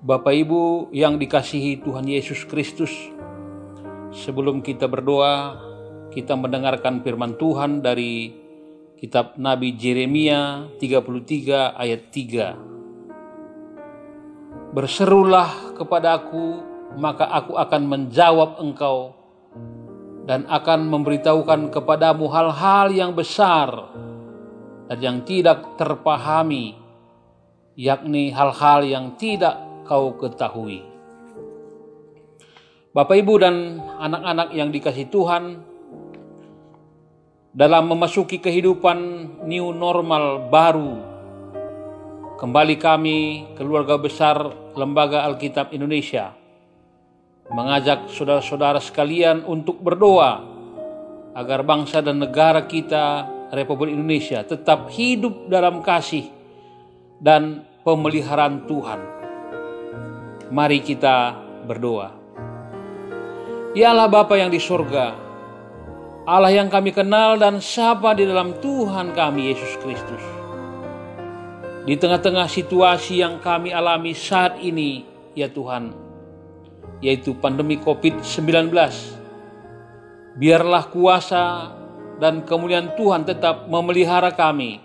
Bapak Ibu yang dikasihi Tuhan Yesus Kristus, sebelum kita berdoa, kita mendengarkan firman Tuhan dari kitab Nabi Jeremia 33 ayat 3. Berserulah kepadaku, maka aku akan menjawab engkau dan akan memberitahukan kepadamu hal-hal yang besar dan yang tidak terpahami, yakni hal-hal yang tidak kau ketahui. Bapak, ibu, dan anak-anak yang dikasih Tuhan, dalam memasuki kehidupan new normal baru, kembali kami, keluarga besar Lembaga Alkitab Indonesia, mengajak saudara-saudara sekalian untuk berdoa agar bangsa dan negara kita, Republik Indonesia, tetap hidup dalam kasih dan pemeliharaan Tuhan. Mari kita berdoa. Ya Allah Bapa yang di surga, Allah yang kami kenal dan sapa di dalam Tuhan kami Yesus Kristus. Di tengah-tengah situasi yang kami alami saat ini, ya Tuhan, yaitu pandemi COVID-19. Biarlah kuasa dan kemuliaan Tuhan tetap memelihara kami,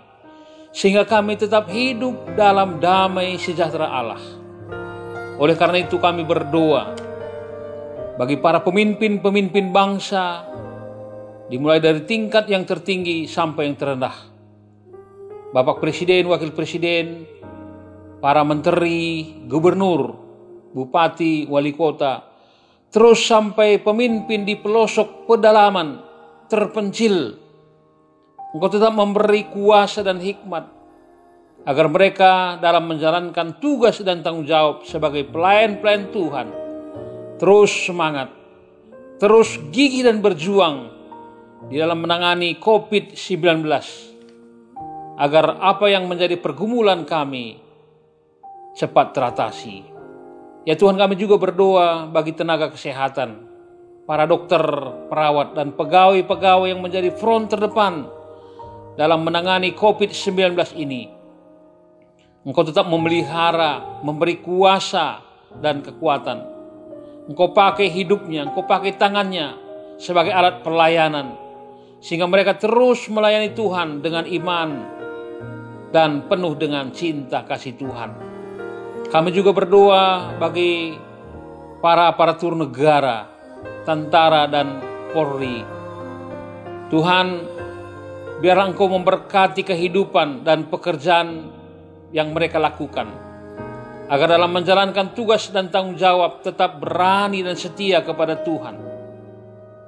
sehingga kami tetap hidup dalam damai sejahtera Allah. Oleh karena itu kami berdoa bagi para pemimpin-pemimpin bangsa, dimulai dari tingkat yang tertinggi sampai yang terendah. Bapak Presiden, Wakil Presiden, para menteri, gubernur, bupati, wali kota, terus sampai pemimpin di pelosok pedalaman terpencil. Engkau tetap memberi kuasa dan hikmat agar mereka dalam menjalankan tugas dan tanggung jawab sebagai pelayan-pelayan Tuhan terus semangat, terus gigih dan berjuang di dalam menangani COVID-19 agar apa yang menjadi pergumulan kami cepat teratasi. Ya Tuhan kami juga berdoa bagi tenaga kesehatan, para dokter, perawat, dan pegawai-pegawai yang menjadi front terdepan dalam menangani COVID-19 ini. Engkau tetap memelihara, memberi kuasa dan kekuatan. Engkau pakai hidupnya, engkau pakai tangannya sebagai alat pelayanan. Sehingga mereka terus melayani Tuhan dengan iman dan penuh dengan cinta kasih Tuhan. Kami juga berdoa bagi para aparatur negara, tentara dan Polri. Tuhan, biar Engkau memberkati kehidupan dan pekerjaan yang mereka lakukan. Agar dalam menjalankan tugas dan tanggung jawab tetap berani dan setia kepada Tuhan.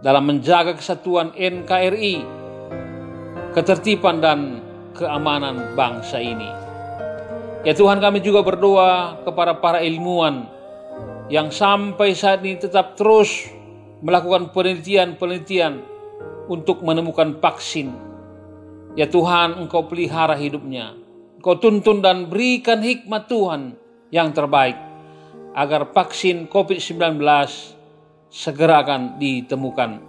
Dalam menjaga kesatuan NKRI, ketertiban dan keamanan bangsa ini. Ya Tuhan kami juga berdoa kepada para ilmuwan yang sampai saat ini tetap terus melakukan penelitian-penelitian untuk menemukan vaksin. Ya Tuhan engkau pelihara hidupnya. Engkau tuntun dan berikan hikmat Tuhan yang terbaik agar vaksin COVID-19 segera akan ditemukan.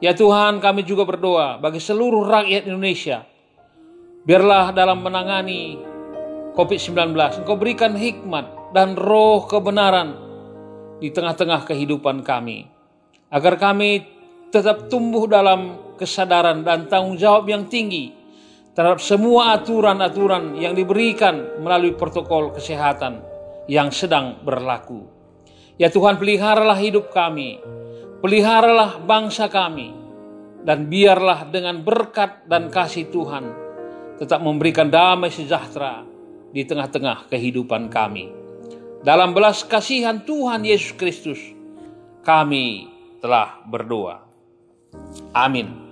Ya Tuhan kami juga berdoa bagi seluruh rakyat Indonesia. Biarlah dalam menangani COVID-19. Engkau berikan hikmat dan roh kebenaran di tengah-tengah kehidupan kami. Agar kami tetap tumbuh dalam kesadaran dan tanggung jawab yang tinggi terhadap semua aturan-aturan yang diberikan melalui protokol kesehatan yang sedang berlaku. Ya Tuhan peliharalah hidup kami, peliharalah bangsa kami, dan biarlah dengan berkat dan kasih Tuhan tetap memberikan damai sejahtera di tengah-tengah kehidupan kami. Dalam belas kasihan Tuhan Yesus Kristus, kami telah berdoa. Amin.